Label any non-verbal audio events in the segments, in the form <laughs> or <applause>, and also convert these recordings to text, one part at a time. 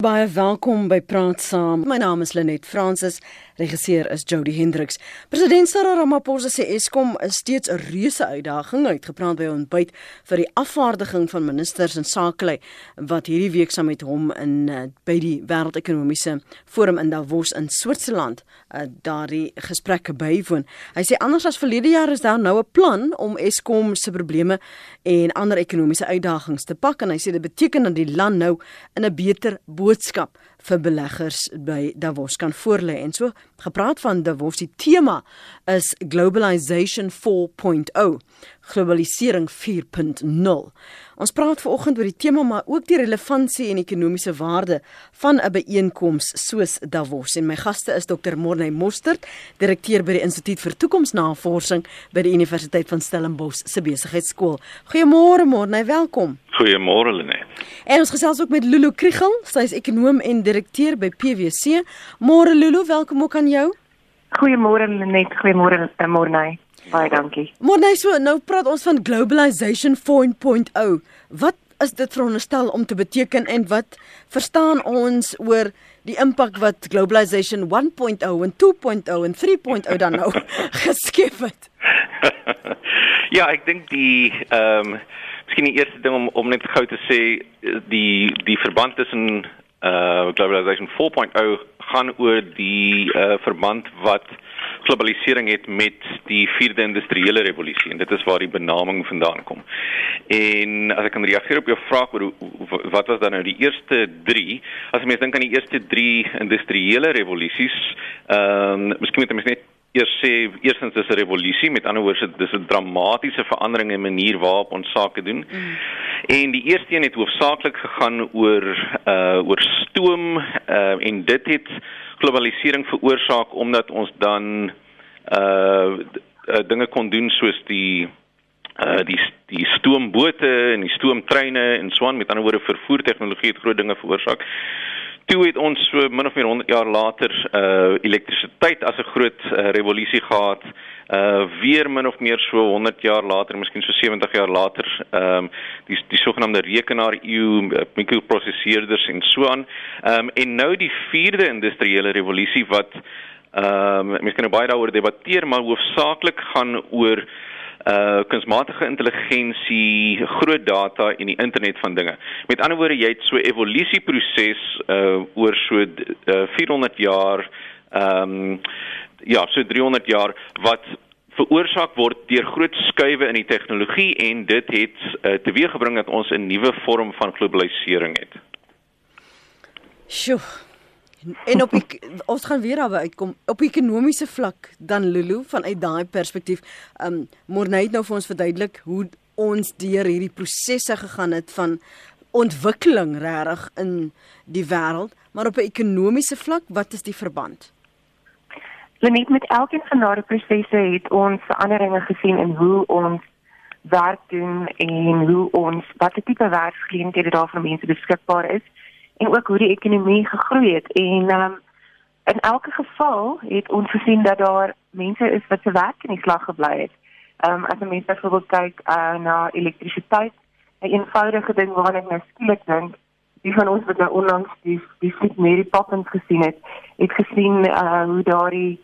Baie welkom by Praat Saam. My naam is Lenet Fransis, regisseur is Jody Hendriks. President Cyril Ramaphosa sê Eskom is steeds 'n reuse uitdaging uitgepraat by 'n ontbyt vir die afvaardiging van ministers en sakelei wat hierdie week saam met hom in uh, by die Wêreldekonomiese Forum in Davos in Switserland uh, daardie gesprekke bywoon. Hy sê anders as verlede jaar is daar nou 'n plan om Eskom se probleme en ander ekonomiese uitdagings te pak en hy sê dit beteken dat die land nou in 'n beter boodskap vir beleggers by Davos kan voorlê. En so gepraat van Davos die tema is globalization 4.0 globalisering 4.0 Ons praat veraloggend oor die tema maar ook die relevantie en ekonomiese waarde van 'n byeenkoms soos Davos. En my gaste is Dr. Morney Mostert, direkteur by die Instituut vir Toekomsnavorsing by die Universiteit van Stellenbosch se Besigheidsskool. Goeiemôre Morney, welkom. Goeiemôre Lenet. En ons gesels ook met Lulu Kriegel, sy is ekonom en direkteur by PwC. Môre Lulu, welkom ook aan jou. Goeiemôre Lenet, goeiemôre Morney. Baie dankie. Maar nou so, nou praat ons van globalization 4.0. Wat is dit veronderstel om te beteken en wat verstaan ons oor die impak wat globalization 1.0 en 2.0 en 3.0 dan nou <laughs> geskep het? <laughs> ja, ek dink die ehm um, miskien die eerste ding om om net gou te sê die die verband tussen uh globalization 4.0 gaan oor die uh verband wat globalisering het met die vierde industriële revolusie en dit is waar die benaming vandaan kom. En as ek kan reageer op jou vraag oor wat was dan nou die eerste 3? As jy mens dink aan die eerste 3 industriële revolusies, ehm um, miskien moet jy net eers sê eerstens dis 'n revolusie, met ander woorde dis 'n dramatiese verandering in manier waarop ons sake doen. Mm. En die eerste een het hoofsaaklik gegaan oor uh oor stoom uh en dit het globalisering veroorsaak omdat ons dan uh dinge kon doen soos die uh die die stoombote en die stoomtreine en so aan met ander woorde vervoer tegnologie het groot dinge veroorsaak. Toe het ons so min of meer 100 jaar later uh elektrisiteit as 'n groot uh, revolusie gehad. Uh weer min of meer so 100 jaar later, miskien so 70 jaar later, ehm um, die die sogenaamde rekenaar eeu, uh, mikroprosesseerders en so aan. Ehm um, en nou die vierde industriële revolusie wat ehm um, mense kan nou baie daaroor debatteer, maar hoofsaaklik gaan oor uh kunsmatige intelligensie, groot data en die internet van dinge. Met ander woorde, jy het so evolusieproses uh oor so uh, 400 jaar ehm um, ja, so 300 jaar wat veroorsaak word deur groot skuwe in die tegnologie en dit het uh, teweeggebring dat ons 'n nuwe vorm van globalisering het. Sjoe. En op ek, ons gaan weer daarby uitkom op ekonomiese vlak dan Lulu vanuit daai perspektief. Um Morney het nou vir ons verduidelik hoe ons deur hierdie prosesse gegaan het van ontwikkeling regtig in die wêreld, maar op 'n ekonomiese vlak, wat is die verband? Leniet met elkeen van daardie prosesse het ons veranderinge gesien in hoe ons werk doen en hoe ons watter tipe werksgeleenthede daar vir mense beskikbaar is en ook hoe die ekonomie gegroei het en um, in elke geval het ons gesien dat daar mense is wat se werk in die slag gebly het. Ehm um, as mense byvoorbeeld kyk uh, na elektrisiteit, 'n een eenvoudige ding waaraan ek nou skielik dink, die van ons wat nou onlangs die die Fleet Mary Poppins gesien het, het gesien uh, hoe daardie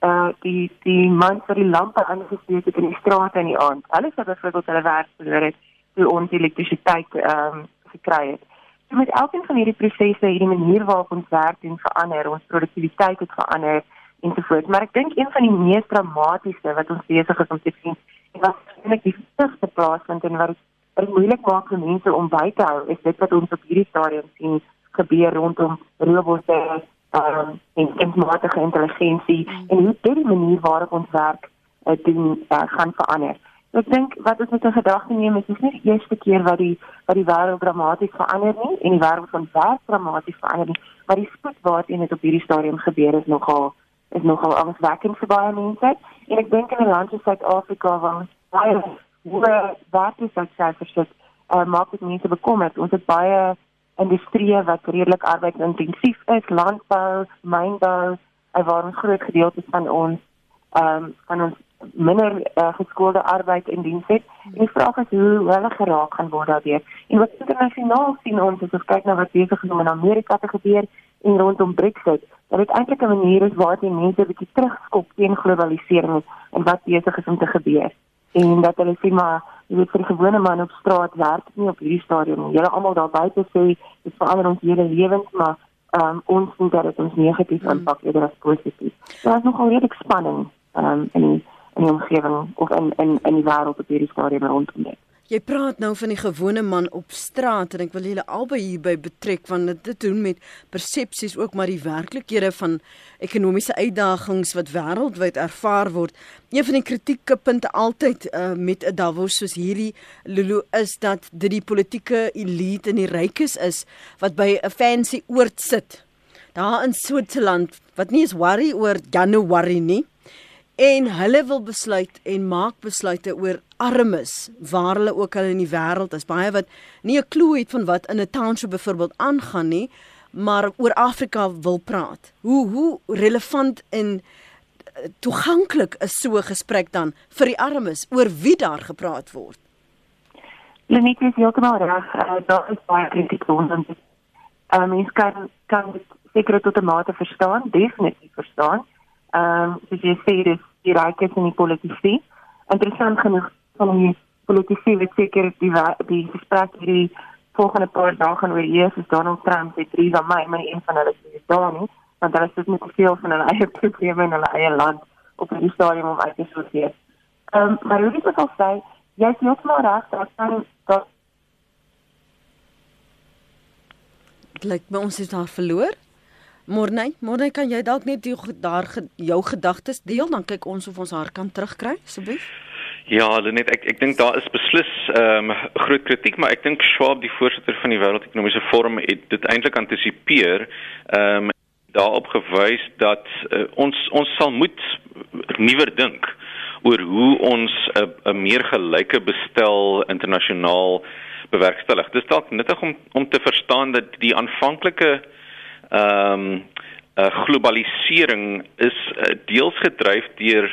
uh die die man vir die lampe aangesteek het in die straat in die aand. Alles wat byvoorbeeld hulle werk verloor het, toe ons elektrisiteit ehm um, gekry het. So met elkeen van hierdie prosesse, hierdie manier waarop ons werk en verander, ons produktiwiteit het verander en so voort. Maar ek dink een van die mees dramatiese wat ons besig is om te sien, en wat eintlik die vigsste plaas vind en wat dit moeilik maak vir mense om by te hou, is dit wat ons op hierdie stadium sien gebeur rondom robotte um, en kunsmatige intelligensie en hoe dit die manier waarop ons werk uh, doen uh, gaan verander. Ek dink wat ons met 'n gedagte neem is dis nie die eerste keer wat die wat die wêreld dramaties verander nie en die wêreld van werk dramaties verander nie, maar die spoed waarteen dit op hierdie stadium gebeur is nogal is nogal angswekkend vir baie mense. En ek dink in 'n land soos Suid-Afrika waar baie hoë werkloosheidsyfers is, uh, maak dit mense bekommerd. Ons het baie industrieë wat redelik arbeidsintensief is, landbou, mynbou, waar 'n groot gedeelte van ons ehm um, van ons minder uh, geskoolde arbeid in diens het. En die vraag is hoe hulle geraak gaan word daardeur. En wat internasionaal sien ons as ons kyk na wat besig is om in Amerika te gebeur en rondom Brexit, dat dit eintlik 'n manier is waar die mense 'n bietjie terugskop teen globalisering en wat besig is om te gebeur. En dat hulle sê maar jy weet vir die gewone man op straat werk nie op hierdie stadium nie. Julle almal daar buite sê dit verander ons hele lewens, maar um, ons sien dat dit ons negatief hmm. impak eerder as positief. Daar's nogal redelik spanning um, in die, in die omgewing of in in in die wêreld op hierdie stadium rondom dit. Jy praat nou van die gewone man op straat en ek wil julle albei hierby betrek want dit het doen met persepsies ook maar die werklikhede van ekonomiese uitdagings wat wêreldwyd ervaar word. Een van die kritieke punte altyd uh, met 'n Davos soos hierdie Lulu is dat dit die politieke elite en die rykes is wat by 'n fancy oord sit. Daar in Switserland wat nie eens worry oor Januarie nie en hulle wil besluit en maak besluite oor armes waar hulle ook al in die wêreld is. Baie wat nie 'n klou het van wat in 'n township byvoorbeeld aangaan nie maar oor Afrika wil praat. Hoe hoe relevant en eh, toeganklik is so 'n gesprek dan vir die armes oor wie daar gepraat word? Leniet is heeltemal reg. Uh, daar is baie kritiek rondom dit. Uh, mens kan kan seker tot 'n mate verstaan definitief verstaan. Ehm um, soos jy sê dis die rykes in die politisie. Interessant genoeg van die politisie wat seker die die gesprek hierdie volgende paar dae gaan oor eers is Donald Trump se drie van my, maar een van hulle is daar nie, want hulle sit met veel van hulle eie <laughs> probleme in hulle eie land op die stadium om uit te sorteer. Ehm um, maar hoe dit ook al sê, jy is maar reg dat dan dat Lyk my ons is daar verloor. Morney, Morney, kan jy dalk net die, daar jou gedagtes deel dan kyk ons of ons haar kan terugkry asseblief? Ja, net ek ek dink daar is beslis ehm um, groot kritiek, maar ek dink Schwab, die voorsitter van die Wêreldekonomiese Forum, het dit eintlik antisipeer. Ehm um, daarop gewys dat uh, ons ons sal moet nuwer dink oor hoe ons 'n uh, meer gelyke bestel internasionaal bewerkstellig. Dis dalk nuttig om om te verstaan dat die aanvanklike ehm um, uh, globalisering is uh, deels gedryf deur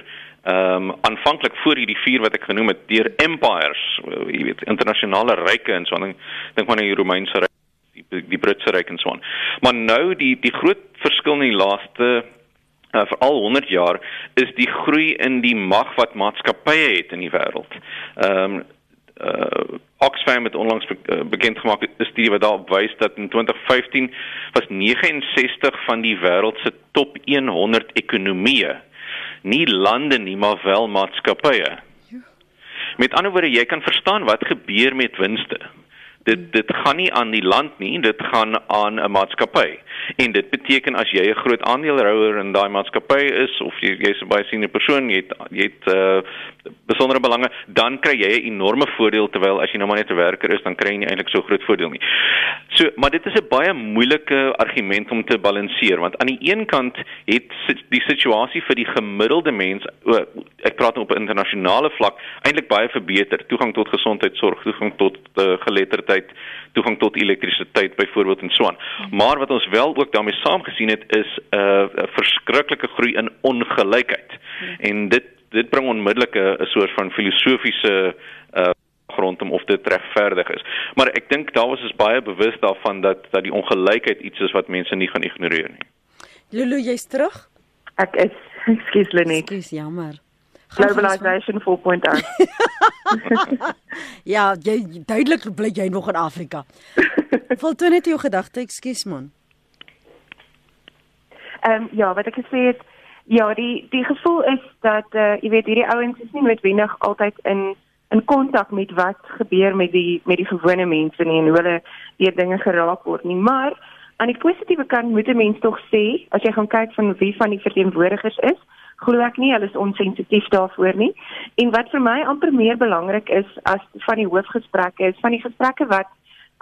ehm um, aanvanklik voor hierdie vier wat ek genoem het deur empires, uh, jy weet, internasionale ryke en so aan. Dink maar aan die Romeinse ryk, die, die Britse ryk en so aan. Maar nou die die groot verskil in die laaste uh, vir al 100 jaar is die groei in die mag wat maatskappye het in die wêreld. Ehm um, uh Oxfam het onlangs be uh, bekend gemaak 'n studie wat daarop wys dat in 2015 was 69 van die wêreld se top 100 ekonomieë nie lande nie maar wel maatskappye. Met ander woorde, jy kan verstaan wat gebeur met winste dit dit gaan nie aan die land nie, dit gaan aan 'n maatskappy. En dit beteken as jy 'n groot aandeelhouer in daai maatskappy is of jy jy's 'n baie senior persoon, jy het jy het uh besondere belange, dan kry jy 'n enorme voordeel terwyl as jy nou maar net 'n werker is, dan kry jy nie eintlik so groot voordeel nie. So, maar dit is 'n baie moeilike argument om te balanseer want aan die een kant het die situasie vir die gemiddelde mens, ek praat nou op 'n internasionale vlak, eintlik baie verbeter. Toegang tot gesondheidsorg, toegang tot uh, geletterdheid elektrisiteit, toegang tot elektrisiteit byvoorbeeld en so aan. Maar wat ons wel ook daarmee saamgesien het is 'n uh, verskriklike groei in ongelykheid. En dit dit bring onmiddellik 'n soort van filosofiese uh rondom of dit regverdig is. Maar ek dink daar was is baie bewus daarvan dat dat die ongelykheid iets is wat mense nie gaan ignoreer nie. Lulu, jy's terug? Ek is, <laughs> ekskuus Lenet. Dis jammer. Globalization 4.0. <laughs> ja, jy duidelik bly jy nog in Afrika. <laughs> Voltooi net jou gedagte, ekskuus man. Ehm um, ja, wat ek gesê het, ja, die die gevoel is dat uh, jy weet hierdie ouens is nie noodwendig altyd in in kontak met wat gebeur met die met die gewone mense nie en hoe hulle deur dinge geraak word nie, maar aan die positiewe kant moet 'n mens tog sê, as jy gaan kyk van wie van die verteenwoordigers is, glo ek nie hulle is onsensitief daarvoor nie. En wat vir my amper meer belangrik is as van die hoofgesprekke is van die gesprekke wat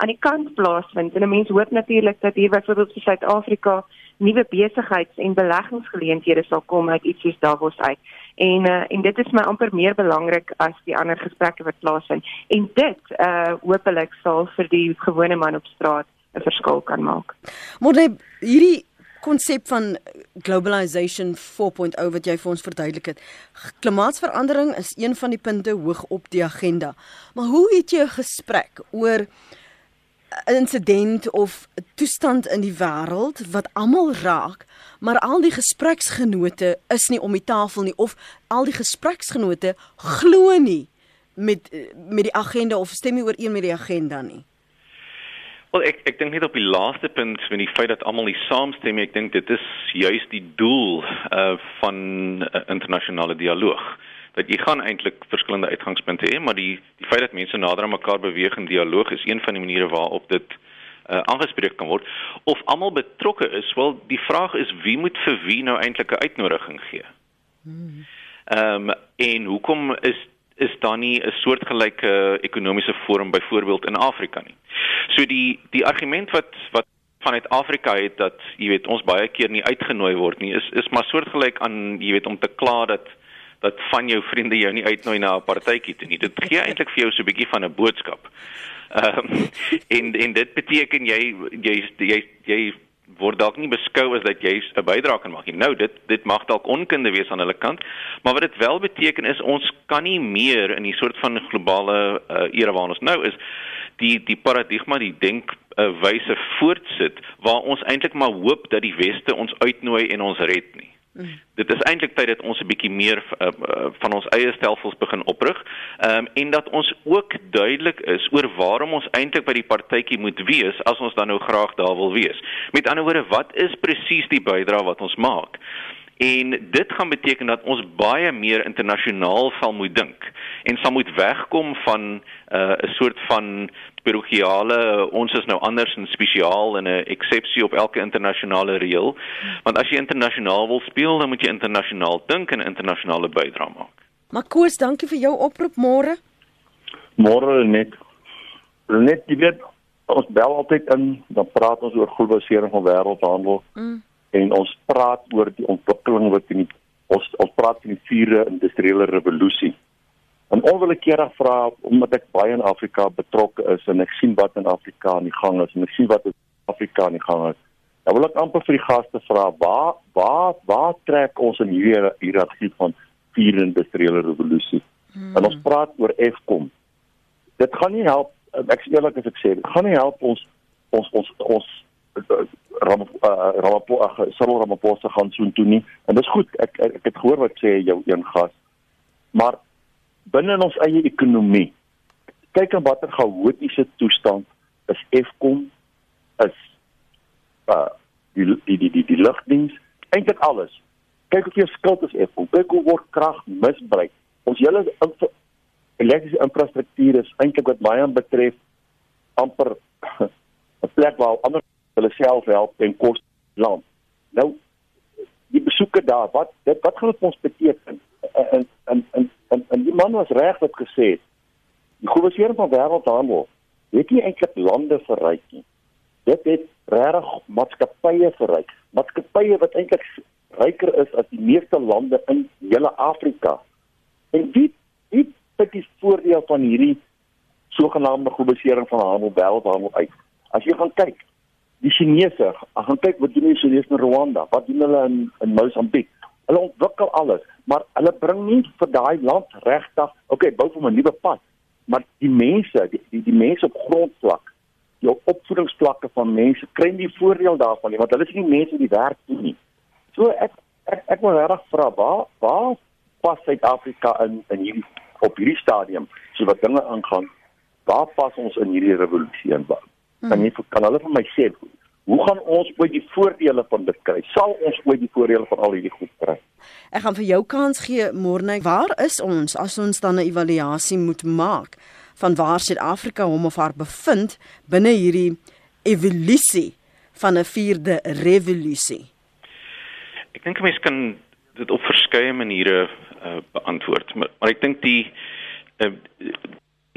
aan die kant plaasvind. En 'n mens hoop natuurlik dat hier byvoorbeeld in Suid-Afrika nuwe besigheids- en beleggingsgeleenthede sal kom uit iets soos Davos uit. En uh, en dit is my amper meer belangrik as die ander gesprekke wat plaasvind. En dit uh hopelik sal vir die gewone man op straat 'n verskil kan maak. Maar hierdie konsep van globalization 4.0 wat jy vir ons verduidelik het. Klimaatsverandering is een van die punte hoog op die agenda. Maar hoe het jy 'n gesprek oor 'n insident of 'n toestand in die wêreld wat almal raak, maar al die gespreksgenote is nie om die tafel nie of al die gespreksgenote glo nie met met die agenda of stem nie ooreen met die agenda nie. Wel ek ek dink net op die laaste punt met die feit dat almal nie saamstem nie, ek dink dit is juis die doel uh van uh, internasionale dialoog. Dat jy gaan eintlik verskillende uitgangspunte hê, maar die die feit dat mense nader aan mekaar beweeg in dialoog is een van die maniere waarop dit uh aangespreek kan word of almal betrokke is. Wel, die vraag is wie moet vir wie nou eintlik 'n uitnodiging gee? Hmm. Ehm um, en hoekom is is daar nie 'n soortgelyke ekonomiese forum byvoorbeeld in Afrika nie. So die die argument wat wat vanuit Afrika het dat jy weet ons baie keer nie uitgenooi word nie is is maar soortgelyk aan jy weet om te kla dat dat van jou vriende jou nie uitnooi na 'n partytjie toe nie. Dit gee eintlik vir jou so 'n bietjie van 'n boodskap. Ehm um, <laughs> en en dit beteken jy jy jy jy word dalk nie beskou as dat jy 'n bydrae kan maak nie. Nou dit dit mag dalk onkunde wees aan hulle kant, maar wat dit wel beteken is ons kan nie meer in die soort van globale uh, era waarin ons nou is die die paradigma die denk uh, wyse voortsit waar ons eintlik maar hoop dat die weste ons uitnooi en ons red nie. Mm. Dit is eintlik tyd dat ons 'n bietjie meer uh, uh, van ons eie stelsels begin oprig. Ehm um, en dat ons ook duidelik is oor waarom ons eintlik by die partytjie moet wees as ons dan nou graag daar wil wees. Met ander woorde, wat is presies die bydrae wat ons maak? En dit gaan beteken dat ons baie meer internasionaal sal moet dink en sal moet wegkom van 'n uh, soort van parochiale ons is nou anders en spesiaal en 'n eksepsie op elke internasionale reël. Want as jy internasionaal wil speel, dan moet jy internasionaal dink en internasionale bydrae maak. Maar Koos, dankie vir jou oproep môre. Môre net. Net jy weet ons bel altyd in, dan praat ons oor globalisering van wêreldhandel. Mm en ons praat oor die ontwikkeling wat in die ons ons praat in die vierde industriële revolusie. En onwillekeurig vra omdat ek baie in Afrika betrokke is en ek sien wat in Afrika aan die gang is en ek sien wat in Afrika aan die gang is. Dan wil ek amper vir die gaste vra waar waar waar trek ons in hierdie hierdie van vierde industriële revolusie? Hmm. En ons praat oor Eskom. Dit gaan nie help ek sê eerlik as ek sê, dit gaan nie help ons ons ons ons Ramaphosa Cyril Ramaphosa gaan so intoe nie en dis goed ek ek het gehoor wat sê jou een gas maar binne ons eie ekonomie kyk aan watter chaotiese toestand is Eskom is uh die die die die, die lugdiens eintlik alles kyk of jy skuld is Eskom kyk hoe word krag misbruik ons hele elektriese infrastruktuur is eintlik wat baie betref amper <laughs> 'n plek waar ander hulle self help ten koste land. Nou die besoeke daar, wat dit wat gaan dit ons beteken? En en en en, en die man was reg wat gesê het. Die globalisering van wêreldhandel het nie eintlik lande verryk nie. Dit het regtig maatskappye verryk. Maatskappye wat eintlik ryker is as die meeste lande in hele Afrika. En wie wie het die voordeel van hierdie sogenaamde globalisering van handel wêreldhandel uit? As jy gaan kyk, die Chinese, gaan kyk wat doen die Chinese in Rwanda, wat doen hulle in in Mosambiek? Hulle ontwikkel alles, maar hulle bring nie vir daai land regtig, okay, bou vir 'n nuwe pad, maar die mense, die die, die mense op grondvlak, die opvoedingsvlakke van mense kry nie voordeel daarvan nie, want hulle is nie mense die werk doen nie. So ek ek ek wil regtig vra, waar waar pas Suid-Afrika in in hierdie op hierdie stadium, so wat dinge aangaan, waar pas ons in hierdie revolusie in? Kan jy kan hulle vir my sê hoe gaan ons ooit die voordele van dit kry? Sal ons ooit die voordele van al hierdie goed kry? Ek gaan vir jou kans gee môre. Waar is ons as ons dan 'n evaluasie moet maak van waar Suid-Afrika hom of haar bevind binne hierdie evolusie van 'n vierde revolusie? Ek dink mense kan dit op verskeie maniere uh, beantwoord, maar, maar ek dink die uh,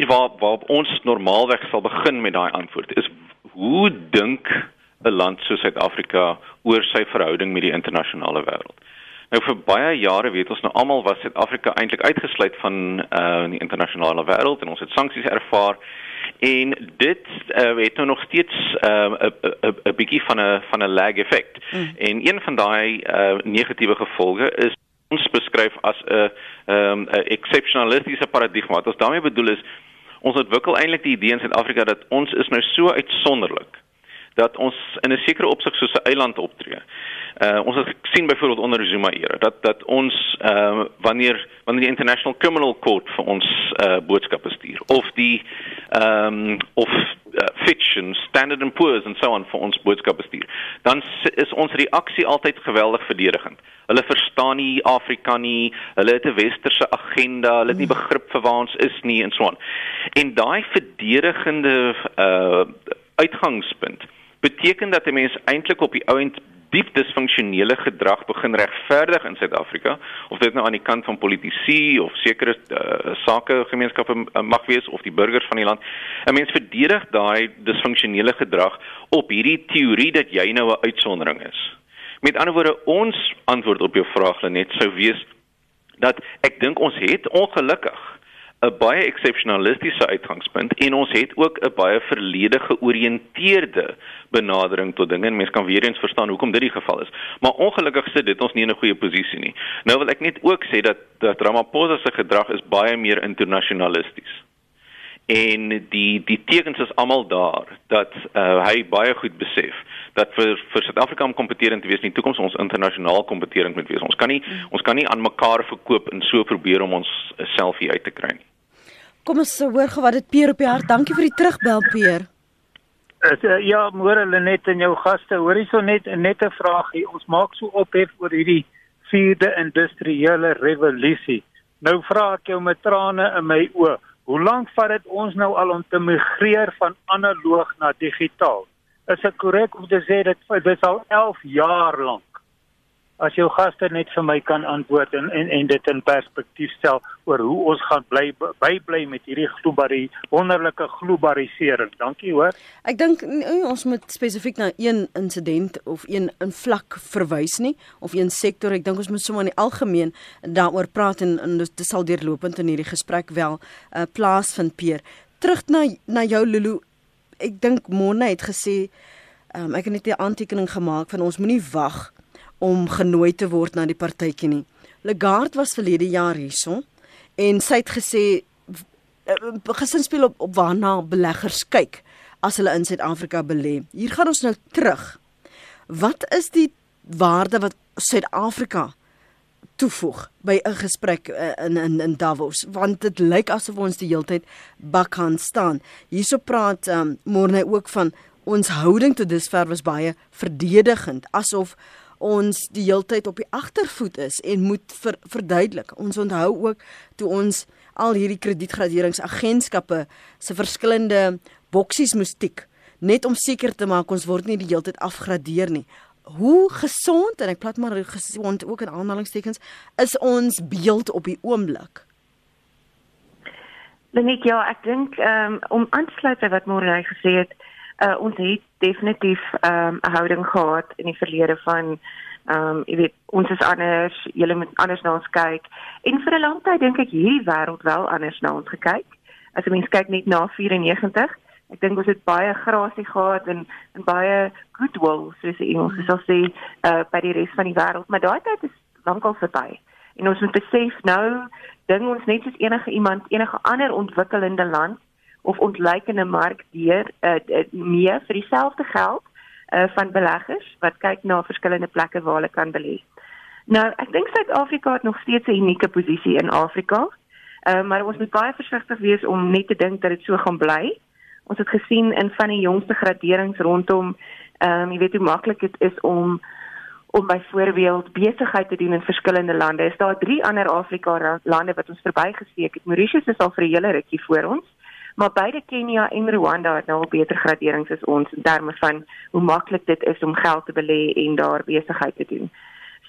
waar waar ons normaalweg sal begin met daai antwoord is hoe dink 'n land soos Suid-Afrika oor sy verhouding met die internasionale wêreld. Nou vir baie jare weet ons nou almal was Suid-Afrika eintlik uitgesluit van uh die internasionale wêreld en ons het sanksies ervaar En dit uh, het nou nog steeds 'n uh, 'n bietjie van 'n van 'n lag effek. Mm. En een van daai uh, negatiewe gevolge is ons beskryf as 'n um, 'n exceptionalistiese paradigma. Wat ons daarmee bedoel is ons ontwikkel eintlik die idee in Suid-Afrika dat ons is nou so uitsonderlik dat ons in 'n sekere opsig soos 'n eiland optree. Uh ons het sien byvoorbeeld onder Zuma era dat dat ons uh wanneer wanneer die International Criminal Court vir ons uh boodskappe stuur of die ehm um, of uh, Fitch en Standard and Poor's en so on vir ons boodskappe stuur, dan is ons reaksie altyd geweldig verdedigend. Hulle verstaan nie Afrika nie, hulle het 'n westerse agenda, hulle het nie begrip vir waar ons is nie en so on. En daai verdedigende uh uitgangspunt beteken dat 'n mens eintlik op die ouend diep disfunksionele gedrag begin regverdig in Suid-Afrika of dit nou aan die kant van politici of sekere uh, sakegemeenskappe uh, mag wees of die burgers van die land. 'n mens verdedig daai disfunksionele gedrag op hierdie teorie dat jy nou 'n uitsondering is. Met ander woorde ons antwoord op jou vraag net sou wees dat ek dink ons het ongelukkig 'n baie eksepsionalistiese uitgangspunt en ons het ook 'n baie verlede georiënteerde benadering tot dinge. Mense kan weer eens verstaan hoekom dit die geval is. Maar ongelukkig sit dit ons nie in 'n goeie posisie nie. Nou wil ek net ook sê dat dat Ramaphosa se gedrag is baie meer internasionalisties. En die die tekens is almal daar dat uh, hy baie goed besef dat vir vir Suid-Afrika om kompeterend te wees in die toekoms ons internasionaal kompeterend moet wees. Ons kan nie ons kan nie aan mekaar verkoop en so probeer om ons self hier uit te kry nie. Kom ons hoor gou wat dit Peer op die hart. Dankie vir die terugbel Peer. Uh, ja, môre Lenet en jou gaste. Hoor hierso net 'n vraagie. Ons maak so ophef oor hierdie vierde industriële revolusie. Nou vra ek jou met trane in my oë, hoe lank vat dit ons nou al om te migreer van analoog na digitaal? Is dit korrek om te sê dit is al 11 jaar lank? As jou gaste net vir my kan antwoord en en, en dit in perspektief stel oor hoe ons gaan bly bybly met hierdie globale wonderlike globalisering. Dankie hoor. Ek dink ons moet spesifiek na een insident of een in vlak verwys nie of een sektor. Ek dink ons moet sommer in die algemeen daaroor praat en, en dit sal deurlopend in hierdie gesprek wel uh, eh, plaas vind Peer. Terug na na jou Lulu. Ek dink Mona het gesê um, ek het net 'n aantekening gemaak van ons moenie wag om genooi te word na die partytjie nie. Legard was verlede jaar hierso en sy het gesê eh, gesinspel op op waarna beleggers kyk as hulle in Suid-Afrika belê. Hier gaan ons nou terug. Wat is die waarde wat Suid-Afrika toevoeg by 'n gesprek eh, in in in Davos want dit lyk asof ons die heeltyd bakhand staan. Hierso praat um, Morne ook van ons houding tot dusver was baie verdedigend asof ons die heeltyd op die agtervoet is en moet ver, verduidelik. Ons onthou ook toe ons al hierdie kredietgraderingsagentskappe se verskillende boksies moes tik net om seker te maak ons word nie die heeltyd afgradeer nie. Hoe gesond en ek plat maar gesond ook in aanhalingstekens is ons beeld op die oomblik. Lenet ja, ek dink um, om aan te sluit by wat Morey gesê het, uh, ons het definitief 'n um, houding gehad in die verlede van ehm um, jy weet ons is anders, julle moet anders na ons kyk. En vir 'n lang tyd dink ek hierdie wêreld wel anders na ons gekyk. As 'n mens kyk net na 94, ek dink ons het baie grasie gehad en en baie goodwill soos die Engels sal sê uh, by die res van die wêreld, maar daai tyd is lankal verby. En ons moet besef nou ding ons net soos enige iemand, enige ander ontwikkelende land of ontleikende mark deur uh, meer vir dieselfde geld uh, van beleggers wat kyk na verskillende plekke waar hulle kan belê. Nou, ek dink Suid-Afrika het nog steeds 'n unieke posisie in Afrika. Uh, maar ons moet baie versigtig wees om net te dink dat dit so gaan bly. Ons het gesien in van die jongste graderings rondom ehm um, jy weet hoe maklik dit is om om byvoorbeeld besigheid te doen in verskillende lande. Is daar drie ander Afrika lande wat ons verbygesteek het. Mauritius is al vir 'n hele rukkie voor ons maar beide Kenia en Rwanda het nou al beter graderings as ons in terme van hoe maklik dit is om geld te belê en daar besigheid te doen.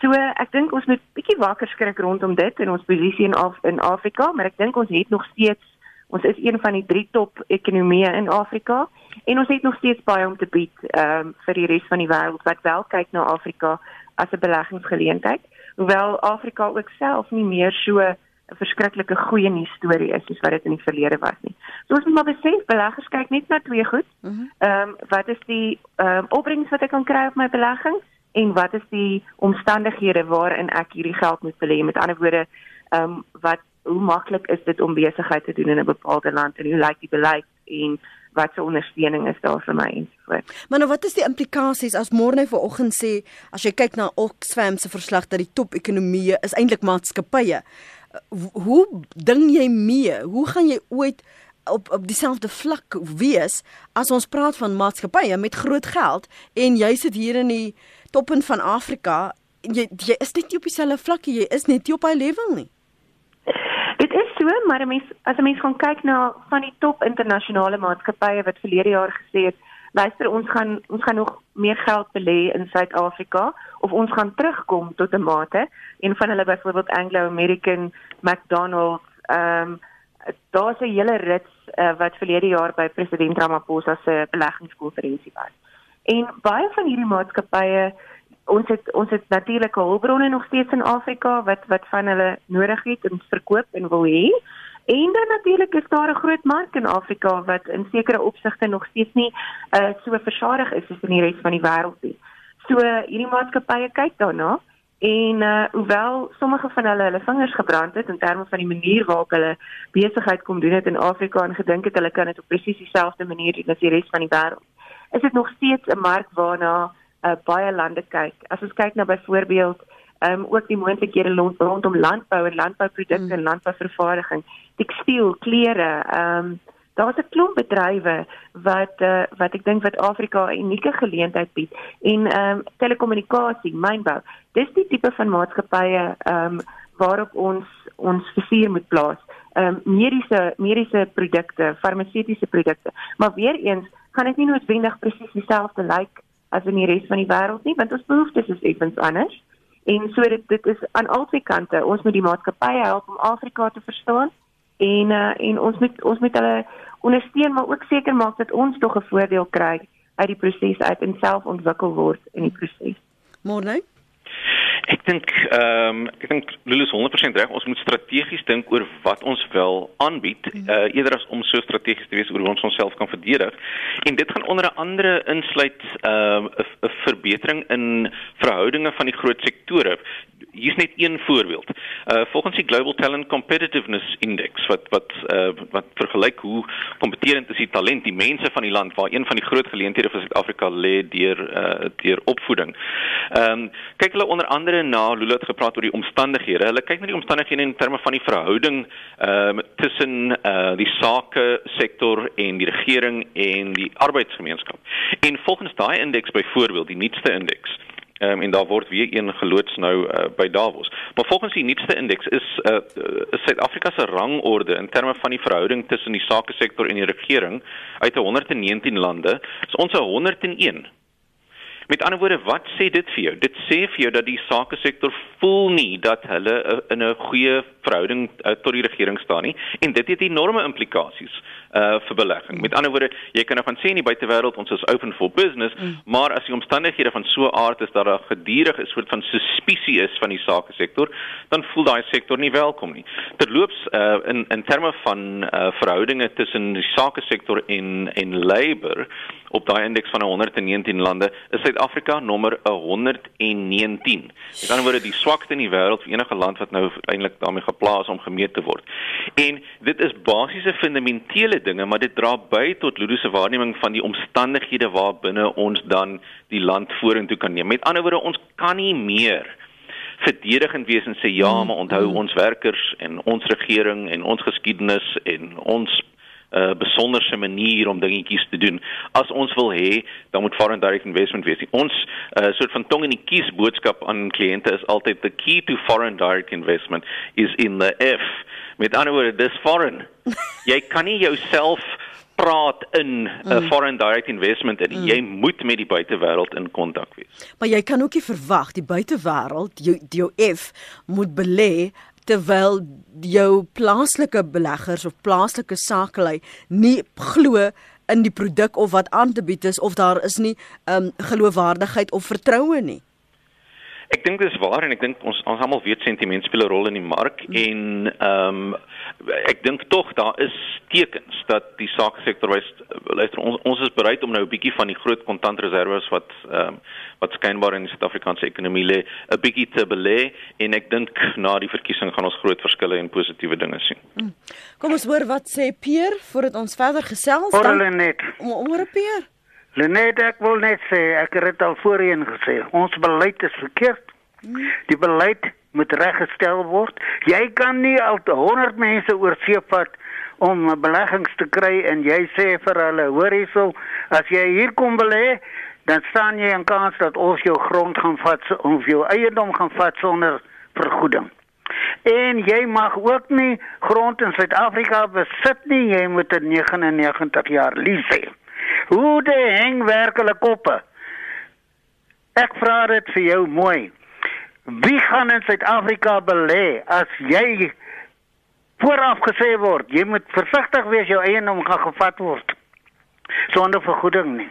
So ek dink ons moet bietjie wakker skrik rondom dit in ons posisie in Af in Afrika, maar ek dink ons het nog steeds ons is een van die drie top ekonomieë in Afrika en ons het nog steeds baie om te bied ehm um, vir die res van die wêreld wat wel kyk na Afrika as 'n beleggingsgeleentheid. Hoewel Afrika ook self nie meer so 'n verskriklike goeie nuus storie is soos wat dit in die verlede was nie. So ons moet maar besef beleggers kyk net na twee goed. Mhm. Ehm um, wat is die ehm um, opbrengs wat ek kan kry op my belegging en wat is die omstandighede waarin ek hierdie geld moet belê? Met ander woorde, ehm um, wat hoe maklik is dit om besigheid te doen in 'n bepaalde land en hoe lyk die beleid en wat se ondersteuning is daar vir my ensovoorts. Maar nou wat is die implikasies as môre nou vanoggend sê as jy kyk na Oxfam se verslag dat die top-ekonomieë is eintlik maatskappye. Hoe ding jy mee? Hoe gaan jy ooit op op dieselfde vlak wees as ons praat van maatskappye met groot geld en jy sit hier in die toppen van Afrika jy jy is net nie op dieselfde vlak jy is net nie op hy level nie. Dit is so, maar 'n mens as 'n mens gaan kyk na van die top internasionale maatskappye wat verlede jaar gesê het, luister ons gaan ons gaan nog meer geld belê in Suid-Afrika of ons gaan terugkom tot 'n mate. Een van hulle byvoorbeeld Anglo American, McDonald's, ehm um, daar's 'n hele rits uh, wat verlede jaar by president Ramaphosa se beleggingskonferensie was. En baie van hierdie maatskappye ons het ons het natuurlike hulpbronne nog steeds in Afrika wat wat van hulle nodig het en verkoop en wil hê. En dan natuurlik is daar 'n groot mark in Afrika wat in sekere opsigte nog steeds nie uh, so versadig is as in die res van die wêreld nie. So hierdie maatskappye kyk daarna en uh, hoewel sommige van hulle hulle vingers gebrand het in terme van die manier waarop hulle besigheid kom doen het in Afrika en gedink het hulle kan dit op presies dieselfde manier doen as die res van die wêreld. Is dit nog steeds 'n mark waarna uh, baie lande kyk. As ons kyk na byvoorbeeld ehm um, ook die moontlikhede rondom landbou en landbouprodukte mm. en landbouvervaardiging, tekstiel, klere, ehm um, daar's 'n klomp bedrywe wat uh, wat ek dink wat Afrika 'n unieke geleentheid bied en ehm um, telekommunikasie, mynbou. Dis die tipe van maatskappye ehm um, waarop ons ons visie moet plaas. Ehm um, mediese mediese produkte, farmaseutiese produkte. Maar weer eens gaan dit nie noodwendig presies dieselfde lyk like as in die res van die wêreld nie, want ons behoeftes is effens anders. En so dit dit is aan albei kante. Ons moet die maatskappye help om Afrika te verstaan en uh, en ons moet ons moet hulle ondersteun maar ook seker maak dat ons tog 'n voordeel kry uit die proses uit en self ontwikkel word in die proses. Môre Ek dink ehm um, ek dink Lulu is 100% reg. Ons moet strategies dink oor wat ons wil aanbied, uh, eerder as om so strategies te wees oor hoe ons onsself kan verdedig. En dit gaan onder andere insluit ehm, 'n uh, verbetering in verhoudinge van die groot sektore hier's net een voorbeeld. Uh volgens die Global Talent Competitiveness Index wat wat uh wat vergelyk hoe kompeterend is die talent, die mense van die land waar een van die groot geleenthede vir Suid-Afrika lê deur uh deur opvoeding. Ehm um, kyk hulle onder andere na Lula het gepraat oor die omstandighede. Hulle kyk na die omstandighede in terme van die verhouding ehm um, tussen uh die sake sektor en die regering en die arbeidsgemeenskap. En volgens daai indeks byvoorbeeld, die nuutste indeks um, en daar word weer een geloods nou uh, by Davos. Maar volgens die nuutste indeks is uh, Suid-Afrika se rangorde in terme van die verhouding tussen die sake sektor en die regering uit 119 lande, is ons 101. Met ander woorde, wat sê dit vir jou? Dit sê vir jou dat die sake sektor voel nie dat hulle uh, in 'n goeie verhouding uh, tot die regering staan nie en dit het enorme implikasies uh vir belegging. Met ander woorde, jy kan nou van sê in die buitewêreld ons is open for business, mm. maar as die omstandighede van so 'n aard is dat daar gedurig 'n soort van suspisie is van die sake sektor, dan voel daai sektor nie welkom nie. Terloops uh in in terme van uh verhoudinge tussen die sake sektor en en labor op daai indeks van 119 lande is Suid-Afrika nommer 119. Met ander woorde, die swakste in die wêreld vir enige land wat nou eintlik daarmee geplaas om gemeet te word. En dit is basiese fundamentele dinge, maar dit dra by tot Ludo se waarneming van die omstandighede waarbinne ons dan die land vorentoe kan neem. Met ander woorde, ons kan nie meer verdedigend wees en sê ja, maar onthou mm. ons werkers en ons regering en ons geskiedenis en ons 'n uh, besonderse manier om dingetjies te doen. As ons wil hê, dan moet foreign direct investment wees. Ons uh, soort van tong in die kies boodskap aan kliënte is altyd the key to foreign direct investment is in the F. Met ander woorde, dis foreign. <laughs> Jy kan nie jouself praat in 'n mm. foreign direct investment en mm. jy moet met die buitewêreld in kontak wees. Maar jy kan ook nie verwag die buitewêreld jou jou F moet belê terwyl jou plaaslike beleggers of plaaslike sakelei nie glo in die produk of wat aan te bied is of daar is nie um geloofwaardigheid of vertroue nie. Ek dink dis waar en ek dink ons ons almal weet sentiment speel 'n rol in die mark mm. en ehm um, ek dink tog daar is tekens dat die sakesektor wys luister ons ons is bereid om nou 'n bietjie van die groot kontantreserwes wat ehm um, wat skynbaar in die Suid-Afrikaanse ekonomie lê 'n bietjie te belê en ek dink na die verkiesing gaan ons groot verskille en positiewe dinge sien. Mm. Kom ons hoor wat sê Peer voordat ons verder gesels dan. Hoor hulle net. Môre Peer. Lenet ek wil net sê ek het dit al voorheen gesê ons beleid is verkeerd. Die beleid moet reggestel word. Jy kan nie al 100 mense oor see vat om beleggings te kry en jy sê vir hulle hoor hierso as jy hier kom belê dan staan jy 'n kans dat ons jou grond gaan vat of jou eiendom gaan vat sonder vergoeding. En jy mag ook nie grond in Suid-Afrika besit nie, jy moet 'n 99 jaar hê. Hoe de hang werk hulle koppe? Ek vra dit vir jou mooi. Wie gaan in Suid-Afrika belê as jy vooraf gesê word jy moet versigtig wees jou eiendom gaan gevat word sonder vergoeding nie.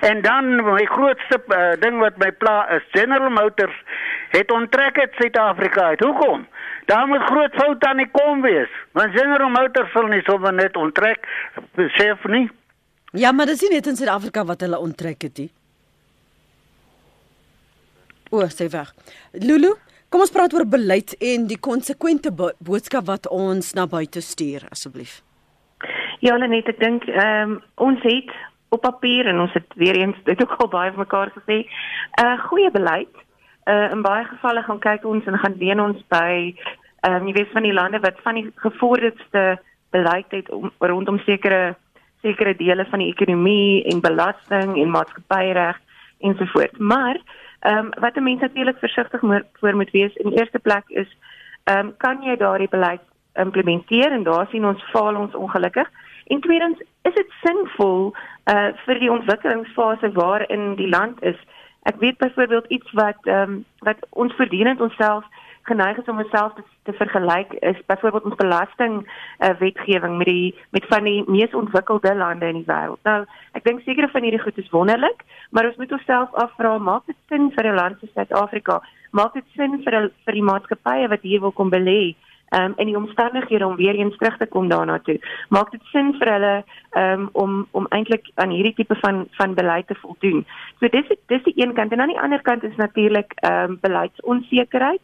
En dan my grootste uh, ding wat my pla is General Motors het onttrek uit Suid-Afrika uit. Hoekom? Daar moet groot fout aan die kom wees. Want General Motors sal nie sommer net onttrek besef nie. Ja, maar dis nie net in Suid-Afrika wat hulle onttrek het nie. O, sê weg. Lulu, kom ons praat oor beleid en die konsekwente bo boodskap wat ons na buite stuur asseblief. Ja, net ek dink ehm um, ons het op papier en ons het weer eens dit ook al baie vir mekaar gesê, 'n uh, goeie beleid. Uh, in baie gevalle gaan kyk ons en gaan leen ons by ehm um, jy weet van die lande wat van die gevorderde beleid het om rondom sekere sekere dele van die ekonomie en belasting en maatskappyreg ensovoorts. Maar ehm um, wat 'n mens natuurlik versigtig voor moet wees in eerste plek is ehm um, kan jy daardie beleid implementeer en daar sien ons faal ons ongelukkig. En tweedens is dit sinvol uh vir die ontwikkelingsfase waarin die land is. Ek weet byvoorbeeld iets wat ehm um, wat ons voortdurend onsself geneig is om onsself te, te vergelyk is byvoorbeeld ons belasting uh, wetgewing met die met van die mees ontwikkelde lande in die wêreld. Nou, ek dink seker van hierdie goed is wonderlik, maar ons moet onsself afvra, maak dit sin vir 'n land soos Suid-Afrika? Maak dit sin vir a, vir die maatskappye wat hier wil kom belê? Um, en die omstandighede om weer eens terug te kom daarna toe. Maak dit sin vir hulle um, om om eintlik aan hierdie tipe van van beleid te voldoen. So dis dis die een kant en aan die ander kant is natuurlik ehm um, beleidsonsekerheid.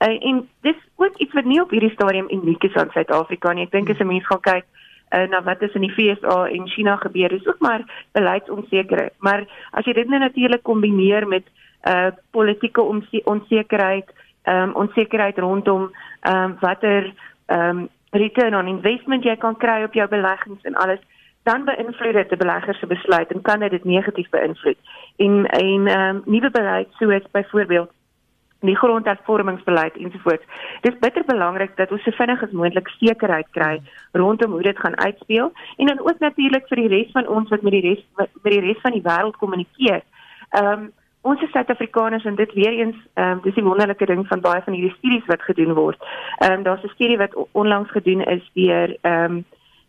Uh, en dis ook iets wat nie op hierdie stadium uniek is aan Suid-Afrika nie. Ek dink as 'n mens gaan kyk uh, na wat is in die FSA en China gebeur, is ook maar beleidsonsekerheid. Maar as jy dit nou natuurlik kombineer met uh politieke onsekerheid, um onsekerheid rondom um watter um return on investment jy kan kry op jou beleggings en alles dan beïnvloed dit die beleggers se besluit en kan dit negatief beïnvloed. En en um nuwe beleid soos byvoorbeeld die grondhervormingsbeleid ensovoorts. Dis bitter belangrik dat ons so vinnig as moontlik sekerheid kry rondom hoe dit gaan uitspeel en dan ook natuurlik vir die res van ons wat met die res met die res van die wêreld kommunikeer. Ehm um, ons is Suid-Afrikaners en dit weer eens ehm um, dis die wonderlike ding van baie van hierdie studies wat gedoen word. Ehm um, daar's 'n studie wat onlangs gedoen is deur ehm um,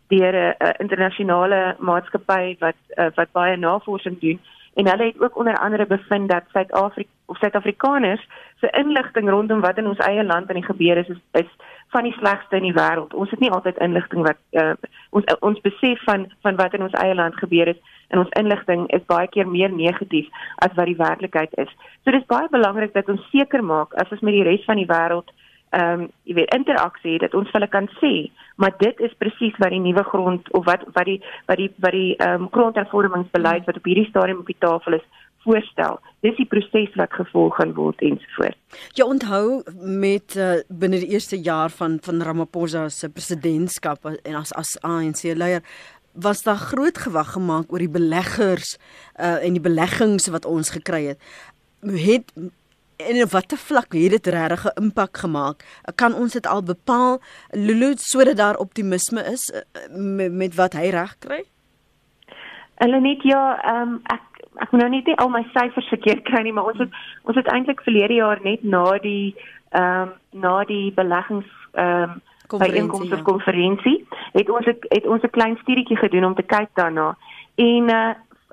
deur 'n uh, internasionale maatskappy wat uh, wat baie navorsing doen en hulle het ook onder andere bevind dat Suid-Afrika of Suid-Afrikaners se inligting rondom wat in ons eie land aan die gebeur is, is is van die slegste in die wêreld. Ons het nie altyd inligting wat uh, ons uh, ons besef van van wat in ons eie land gebeur is en ons inligting is baie keer meer negatief as wat die werklikheid is. So dis baie belangrik dat ons seker maak as ons met die res van die wêreld ehm um, jy weet interaksie dat ons hulle kan sê maar dit is presies wat die nuwe grond of wat wat die wat die wat die ehm um, grondhervormingsbeleid wat op hierdie stadium op die tafel is voorstel. Dis die proses wat gevolg gaan word ensovoorts. Jy onthou met uh, binne die eerste jaar van van Ramaphosa se presidentskap en as as ANC leier was daar groot gewag gemaak oor die beleggers uh, en die beleggings wat ons gekry het. Het en op watter vlak het dit regtig 'n impak gemaak? Kan ons dit al bepaal Lulu sodat daar optimisme is eh, met, met wat hy reg kry? Hulle net ja, ehm um, ek ek moet nou net nie al my syfers verkeerd kry nie, maar ons het ons het eintlik verlede jaar net na die ehm um, na die beleggings ehm um, konferensie ja. konferensie het ons het ons 'n klein studietjie gedoen om te kyk daarna. En uh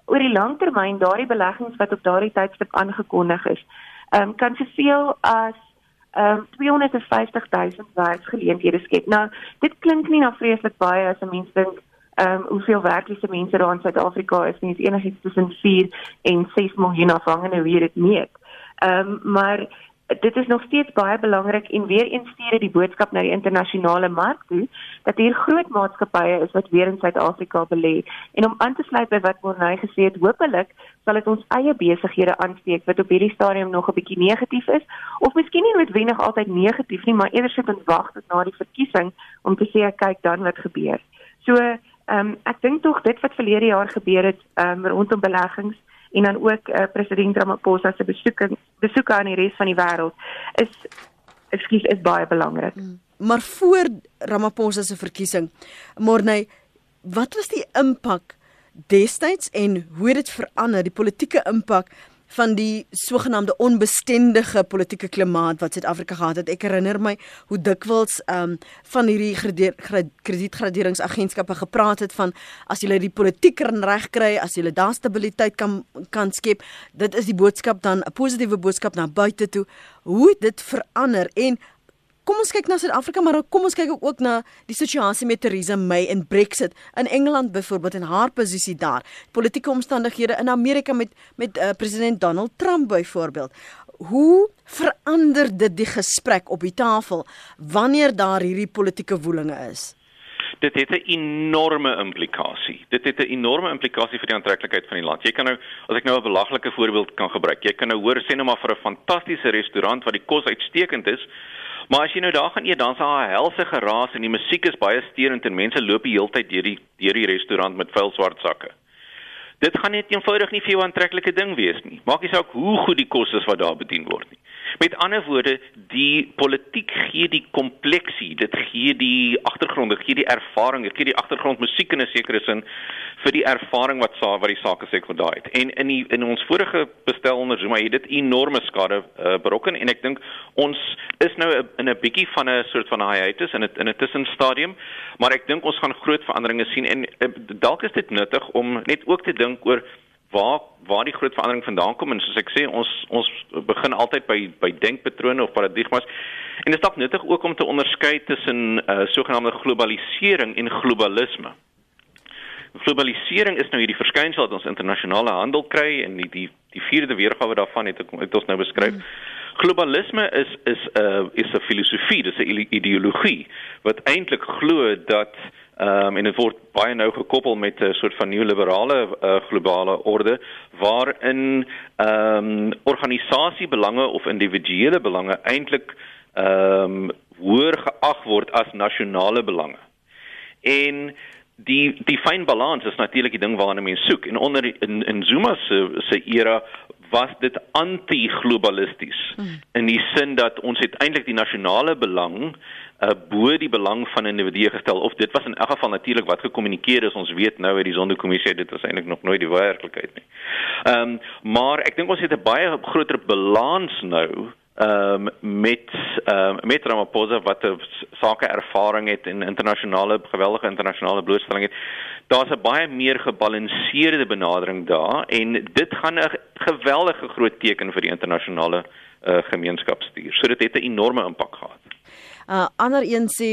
oor die langtermyn daardie beleggings wat op daardie tydstip aangekondig is, um, kan soveel as um, 250 000 werksgeleenthede skep. Nou, dit klink nie na vreeslik baie as 'n mens dink ehm um, hoeveel werklose mense daar in Suid-Afrika is, nie is enigiets tussen 4 en 6 miljoen afhangende wie dit meet. Ehm um, maar dit is nog steeds baie belangrik en weer eens stuur die boodskap na die internasionale mark toe dat hier groot maatskappye is wat weer in Suid-Afrika belê. En om aan te sluit by wat Morney gesê het, hopelik sal dit ons eie besighede aansteek wat op hierdie stadium nog 'n bietjie negatief is of miskien nie noodwendig altyd negatief nie, maar eerder sit en wag tot na die verkiesing om te sê kyk dan wat gebeur. So, ehm um, ek dink tog dit wat verlede jaar gebeur het ehm um, rondom beleggings en dan ook uh, president Ramaphosa se besoeke besoeke aan die res van die wêreld is ekskuus is baie belangrik. Hmm. Maar voor Ramaphosa se verkiesing, Morney, wat was die impak destyds en hoe dit verander die politieke impak van die sogenaamde onbestendige politieke klimaat wat Suid-Afrika gehad het. Ek herinner my hoe dikwels ehm um, van hierdie kredietgraderingsagentskappe gepraat het van as jy die politiek reg kry, as jy daar stabiliteit kan kan skep, dit is die boodskap dan 'n positiewe boodskap na buite toe. Hoe dit verander en Kom ons kyk na Suid-Afrika, maar kom ons kyk ook na die situasie met Theresa May en Brexit in Engeland byvoorbeeld en haar posisie daar. Politieke omstandighede in Amerika met met uh, president Donald Trump byvoorbeeld. Hoe verander dit die gesprek op die tafel wanneer daar hierdie politieke woelinge is? Dit het 'n enorme implikasie. Dit het 'n enorme implikasie vir die aantreklikheid van die land. Jy kan nou, as ek nou 'n belaglike voorbeeld kan gebruik, jy kan nou hoor sê nou maar vir 'n fantastiese restaurant waar die kos uitstekend is, Maar as jy nou daar gaan eet, dan's daar 'n helse geraas en die musiek is baie steurend en mense loop die hele tyd deur die deur die restaurant met vuil swart sakke. Dit gaan net eenvoudig nie vir jou aantreklike ding wees nie. Maak nie saak hoe goed die kos is wat daar bedien word nie. Met ander woorde, die politiek gee die kompleksie, dit gee die agtergrond, dit gee die ervaring, gee die agtergrondmusiek in 'n sekere sin vir die ervaring wat sa wat die sake van daai het. En in die in ons vorige bestel ondersoek, maar het dit enorme skade uh, berokken en ek dink ons is nou in 'n bietjie van 'n soort van hiatus in 'n in 'n tussenstadium, maar ek dink ons gaan groot veranderinge sien en uh, dalk is dit nuttig om net ook te dink oor waar waar die groot verandering vandaan kom en soos ek sê ons ons begin altyd by by denkpatrone of paradigmas en dit is dalk nuttig ook om te onderskei tussen uh, sogenaamde globalisering en globalisme. Globalisering is nou hierdie verskynsel wat ons internasionale handel kry en die die die vierde weergawe daarvan het ek het ons nou beskryf. Mm. Globalisme is is 'n uh, is 'n filosofie, dis 'n ideologie wat eintlik glo dat Ehm um, en dit word baie nou gekoppel met 'n soort van neoliberale uh, globale orde waarin ehm um, organisasiebelange of individuele belange eintlik ehm um, hoër geag word as nasionale belange. En die die fyn balans is natuurlik die ding waarna mense soek en onder in in Zuma se se era was dit anti-globalisties hmm. in die sin dat ons het eintlik die nasionale belang uh, bo die belang van individue gestel of dit was in elk geval natuurlik wat gekommunikeer is ons weet nou uit die sondekommissie dit was eintlik nog nooit die werklikheid nie. Ehm um, maar ek dink ons het 'n baie groter balans nou ehm um, met ehm um, met Ramaphosa wat sake ervaring het en internasionale geweldige internasionale blootstelling het. Daar's 'n baie meer gebalanseerde benadering daar en dit gaan 'n geweldige groot teken vir die internasionale uh, gemeenskap stuur. So dit het 'n enorme impak gehad. Uh ander een sê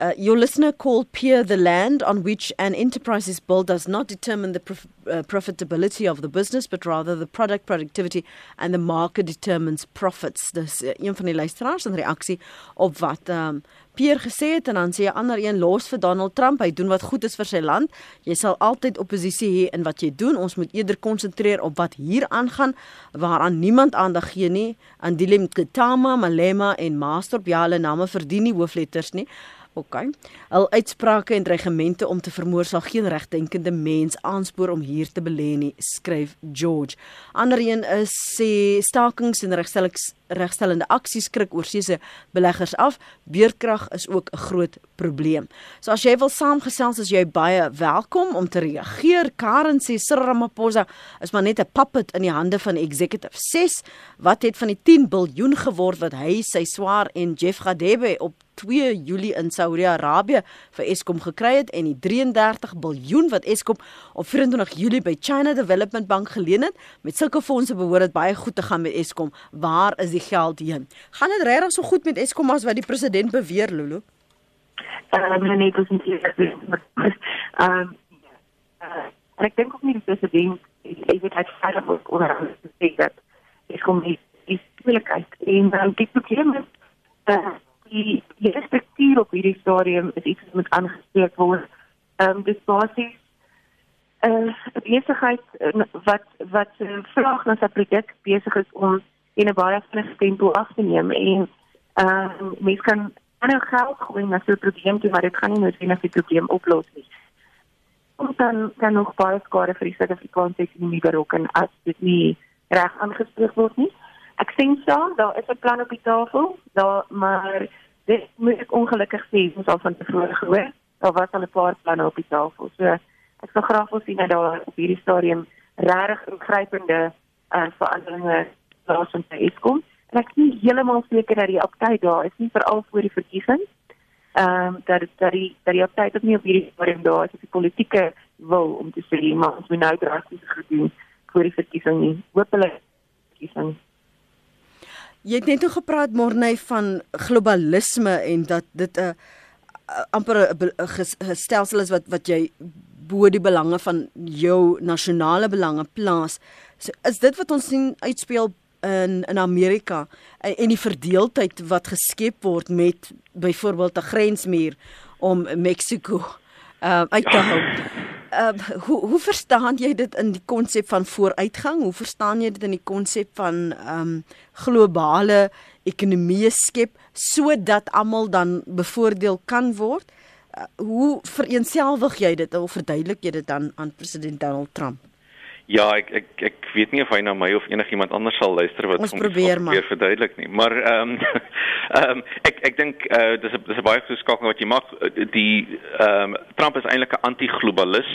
Uh, your listener called peer the land on which an enterprise is built does not determine the prof- uh, profitability of the business, but rather the product productivity and the market determines profits. Dis uh, een van die luisteraars in reaksie op wat um, Pierre gesê het en dan sê 'n ander een los vir Donald Trump. Hy doen wat goed is vir sy land. Jy sal altyd oppositie hê in wat jy doen. Ons moet eerder konsentreer op wat hier aangaan waaraan niemand aandag gee nie. Andile Mketama, Malema en Master op julle name verdien nie hoofletters nie. OK. Al uitsprake en dreigemente om te vermoor sal geen regdenkende mens aanspoor om hier te belê nie, skryf George. Ander een is sê stakings en regstellings regstellende aksies skrik oorsese beleggers af. Beurtkrag is ook 'n groot probleem. So as jy wil saamgesels, is jy baie welkom om te reageer. Karen sê Cyril Ramaphosa is maar net 'n puppet in die hande van Executive 6. Wat het van die 10 miljard geword wat hy sy swaar en Jeff Gadebe op 2 Julie in Saudi-Arabië vir Eskom gekry het en die 33 biljoen wat Eskom op 24 Julie by China Development Bank geleen het. Met sulke fondse behoort dit baie goed te gaan met Eskom. Waar is die geld heen? Gaan dit regtig so goed met Eskom as wat die president beweer, Lulu? Ehm uh, nee, dis nie Ehm ek dink ook nie die president is dit uit verder oor te sê dat Eskom nie is moeilikheid en dan die probleem is die die struktuur op hierdie stadium is iets wat moet aangespreek word. Ehm um, dis basies 'n uh, besigheid uh, wat wat uh, vraag na sy produk besig is om in 'n baie vinnige tempo af te neem en ehm uh, mens kan ander geld gooi na so 'n probleem toe maar dit gaan nie noodwendig die probleem oplos nie. Ons dan kan nog baie skade vir die Suid-Afrikaanse ekonomie berokken as dit nie reg aangespreek word nie. Ek sien saam, daar is 'n plan op die tafel, daar maar dit moet ek ongelukkig sê, ons al van tevore gehoor, daar was al 'n paar planne op die tafel. So ek sou graag wil sien dat daar op hierdie stadium regtig ingrypende uh, veranderinge plaasvind by Eskom. En ek is nie heeltemal seker dat die aptyd daar is nie veral voor die verkiesing. Ehm um, dat dat die dat die aptyd op nie op hierdie stadium daar is, die politieke wil om te sê maar ons moet nou drasties gedoen voor die verkiesing nie. Hoopelik verkiesing Jy het net toe gepraat Morney van globalisme en dat dit 'n uh, amper 'n stelsel is wat wat jy bo die belange van jou nasionale belange plaas. So, is dit wat ons sien uitspeel in in Amerika en, en die verdeeldheid wat geskep word met byvoorbeeld 'n grensmuur om Mexiko uh, uit te hou. Uh, <sighs> hoe hoe verstaan jy dit in die konsep van vooruitgang? Hoe verstaan jy dit in die konsep van ehm um, globale ekonomie skep sodat almal dan bevoordeel kan word? Uh, hoe vereenselwig jy dit of verduidelik jy dit dan aan president Donald Trump? Ja, ek ek ek weet nie of hy na my of enigiemand anders sal luister wat ons probeer maar verduidelik nie. Maar ehm um, <laughs> ehm um, ek ek dink uh, dis 'n dis 'n baie goeie skakel wat jy maak die ehm um, Trump is eintlik 'n anti-globalis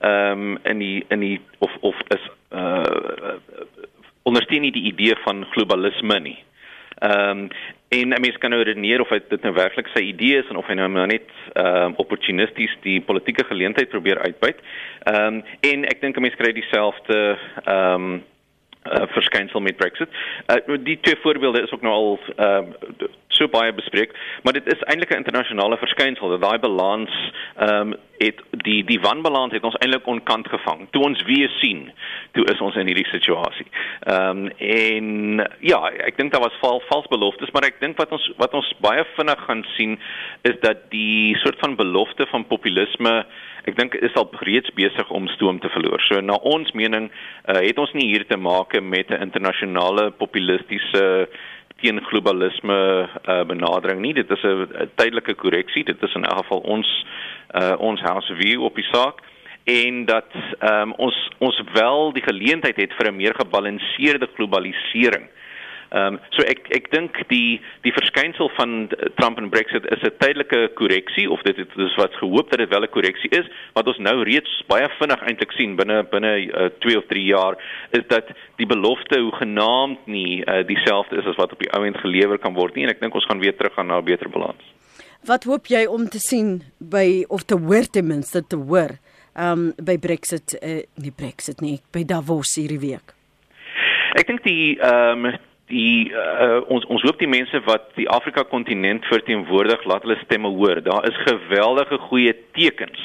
ehm um, in die in die of of is uh ondersteun nie die idee van globalisme nie. Ehm um, en 'n mens kan nou redeneer of dit nou werklik sy idee is en of hy nou net ehm um, opportunisties die politieke geleentheid probeer uitbuit. Ehm um, en ek dink 'n mens kry dieselfde ehm um, uh, verskynsel met Brexit. Uh, die twee voorbeelde is ook nou al uh, so baie bespreek, maar dit is eintlik 'n internasionale verskynsel dat daai balans ehm um, het die die wanbalans het ons eintlik onkant gevang. Toe ons weer sien, toe is ons in hierdie situasie. Ehm um, en ja, ek dink daar was val vals beloftes, maar ek dink wat ons wat ons baie vinnig gaan sien is dat die soort van belofte van populisme ek dink is al reeds besig om stoom te verloor. So na ons mening uh, het ons nie hier te maak met 'n internasionale populistiese teen globalisme uh, benadering nie. Dit is 'n tydelike korreksie. Dit is in elk geval ons uh, ons house view op die saak en dat um, ons ons wel die geleentheid het vir 'n meer gebalanseerde globalisering. Ehm um, so ek ek dink die die verskynsel van Trump en Brexit is 'n tydelike korreksie of dit is wat gehoop dat dit wel 'n korreksie is wat ons nou reeds baie vinnig eintlik sien binne binne 2 uh, of 3 jaar is dat die belofte hoe genaamd nie uh, dieselfde is as wat op die ou end gelewer kan word nie en ek dink ons gaan weer terug gaan na 'n beter balans. Wat hoop jy om te sien by of te hoor ten minste te hoor ehm um, by Brexit uh, nie Brexit nie by Davos hierdie week? Ek dink die ehm um, die uh, ons ons hoop die mense wat die Afrika kontinent verteenwoordig laat hulle stemme hoor. Daar is geweldige goeie tekens.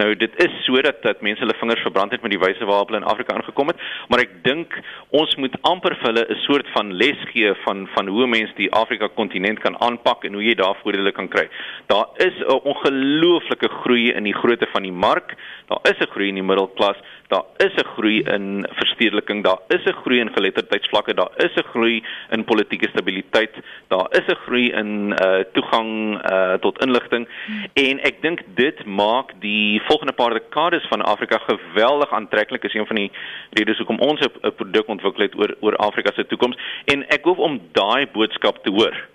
Nou dit is sodat dat mense hulle vingers verbrand het met die wyse waarop hulle in Afrika aangekom het, maar ek dink ons moet amper vir hulle 'n soort van les gee van van hoe mense die Afrika kontinent kan aanpak en hoe jy daar voordele kan kry. Daar is 'n ongelooflike groei in die grootte van die mark. Daar is 'n groei in die middelklas. Daar is 'n groei in verstedeliking. Daar is 'n groei in geletterdheidsvlakke. Daar is 'n groei in politieke stabiliteit. Daar is 'n groei in uh toegang uh tot inligting en ek dink dit maak die volgende paar dekades van Afrika geweldig aantreklik. Is een van die redes hoekom ons 'n produk ontwikkel het oor oor Afrika se toekoms en ek hoop om daai boodskap te hoor.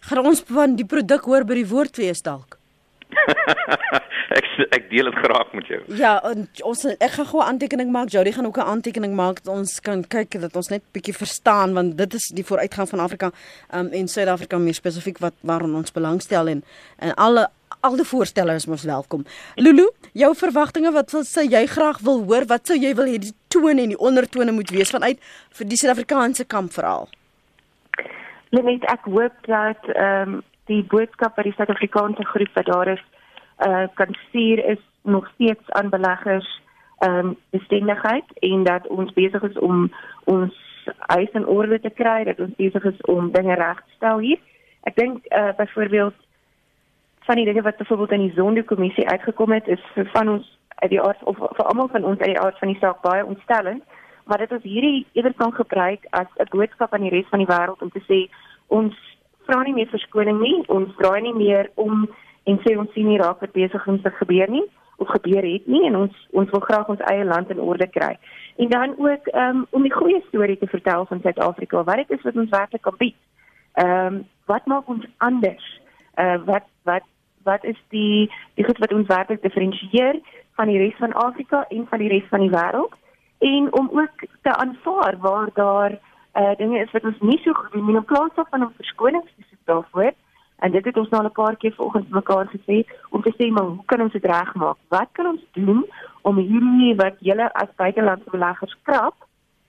Gaan ons van die produk hoor by die woordfees dalk? <laughs> ek ek deel dit graag met jou. Ja, ons ek gaan gou 'n aantekening maak. Jody gaan ook 'n aantekening maak dat ons kan kyk dat ons net bietjie verstaan want dit is die vooruitgang van Afrika um, en Suid-Afrika meer spesifiek wat waaraan ons belangstel en en alle al die voorstelle is mos welkom. Lulu, jou verwagtinge wat sou jy graag wil hoor? Wat sou jy wil hê die tone en die ondertone moet wees vanuit vir die Suid-Afrikaanse kamp veral? Net ek hoop dat ehm um, die boodskap wat die Suid-Afrikaanse groep wat daar is uh kan stuur is nog steeds aan beleggers ehm um, bestendigheid en dat ons besig is om ons eis in orde te kry, dat ons besig is om dinge reg te stel hier. Ek dink uh byvoorbeeld van die dinge wat byvoorbeeld in die Zondo-kommissie uitgekom het is vir van ons uit die aard of vir almal van ons uit die aard van die saak baie ontstellend, maar dit is hierdie eerder kan gebruik as 'n boodskap aan die res van die wêreld om te sê ons vra nie meer verskoning nie, ons draai nie meer om en sê ons sien nie raak wat besig om te gebeur nie of gebeur het nie en ons ons wil graag ons eie land in orde kry. En dan ook um, om die goeie storie te vertel van Suid-Afrika, wat dit is wat ons werklik kan bied. Ehm um, wat maak ons anders? Uh wat wat wat is die die goed wat ons werklik diferensieer van die res van Afrika en van die res van die wêreld? En om ook te aanvaar waar daar uh dinge is wat ons nie so goed doen nie in plaas van om verskonings te soek daarvoor. En dit het ons nou 'n paar keer vanoggend mekaar gesê om te sê maar hoe kan ons dit regmaak? Wat kan ons doen om hierdie wat julle as buitelandse beleggers krap,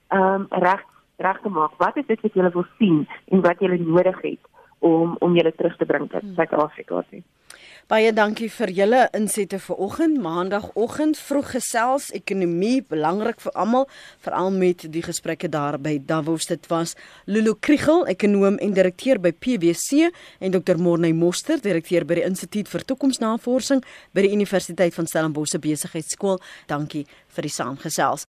ehm um, reg reg te maak? Wat is dit wat julle wil sien en wat julle nodig het om om julle terug te bring tot hmm. Suid-Afrika toe? Baie dankie vir julle insette vir oggend, maandagooggend vroeg gesels ekonomie belangrik vir almal, veral met die gesprekke daar by Davos dit was Lulu Kriegel, ekonom en direkteur by PwC en Dr Morney Moster, direkteur by die Instituut vir Toekomsnavorsing by die Universiteit van Stellenbosch Besigheidsskool. Dankie vir die saamgesels.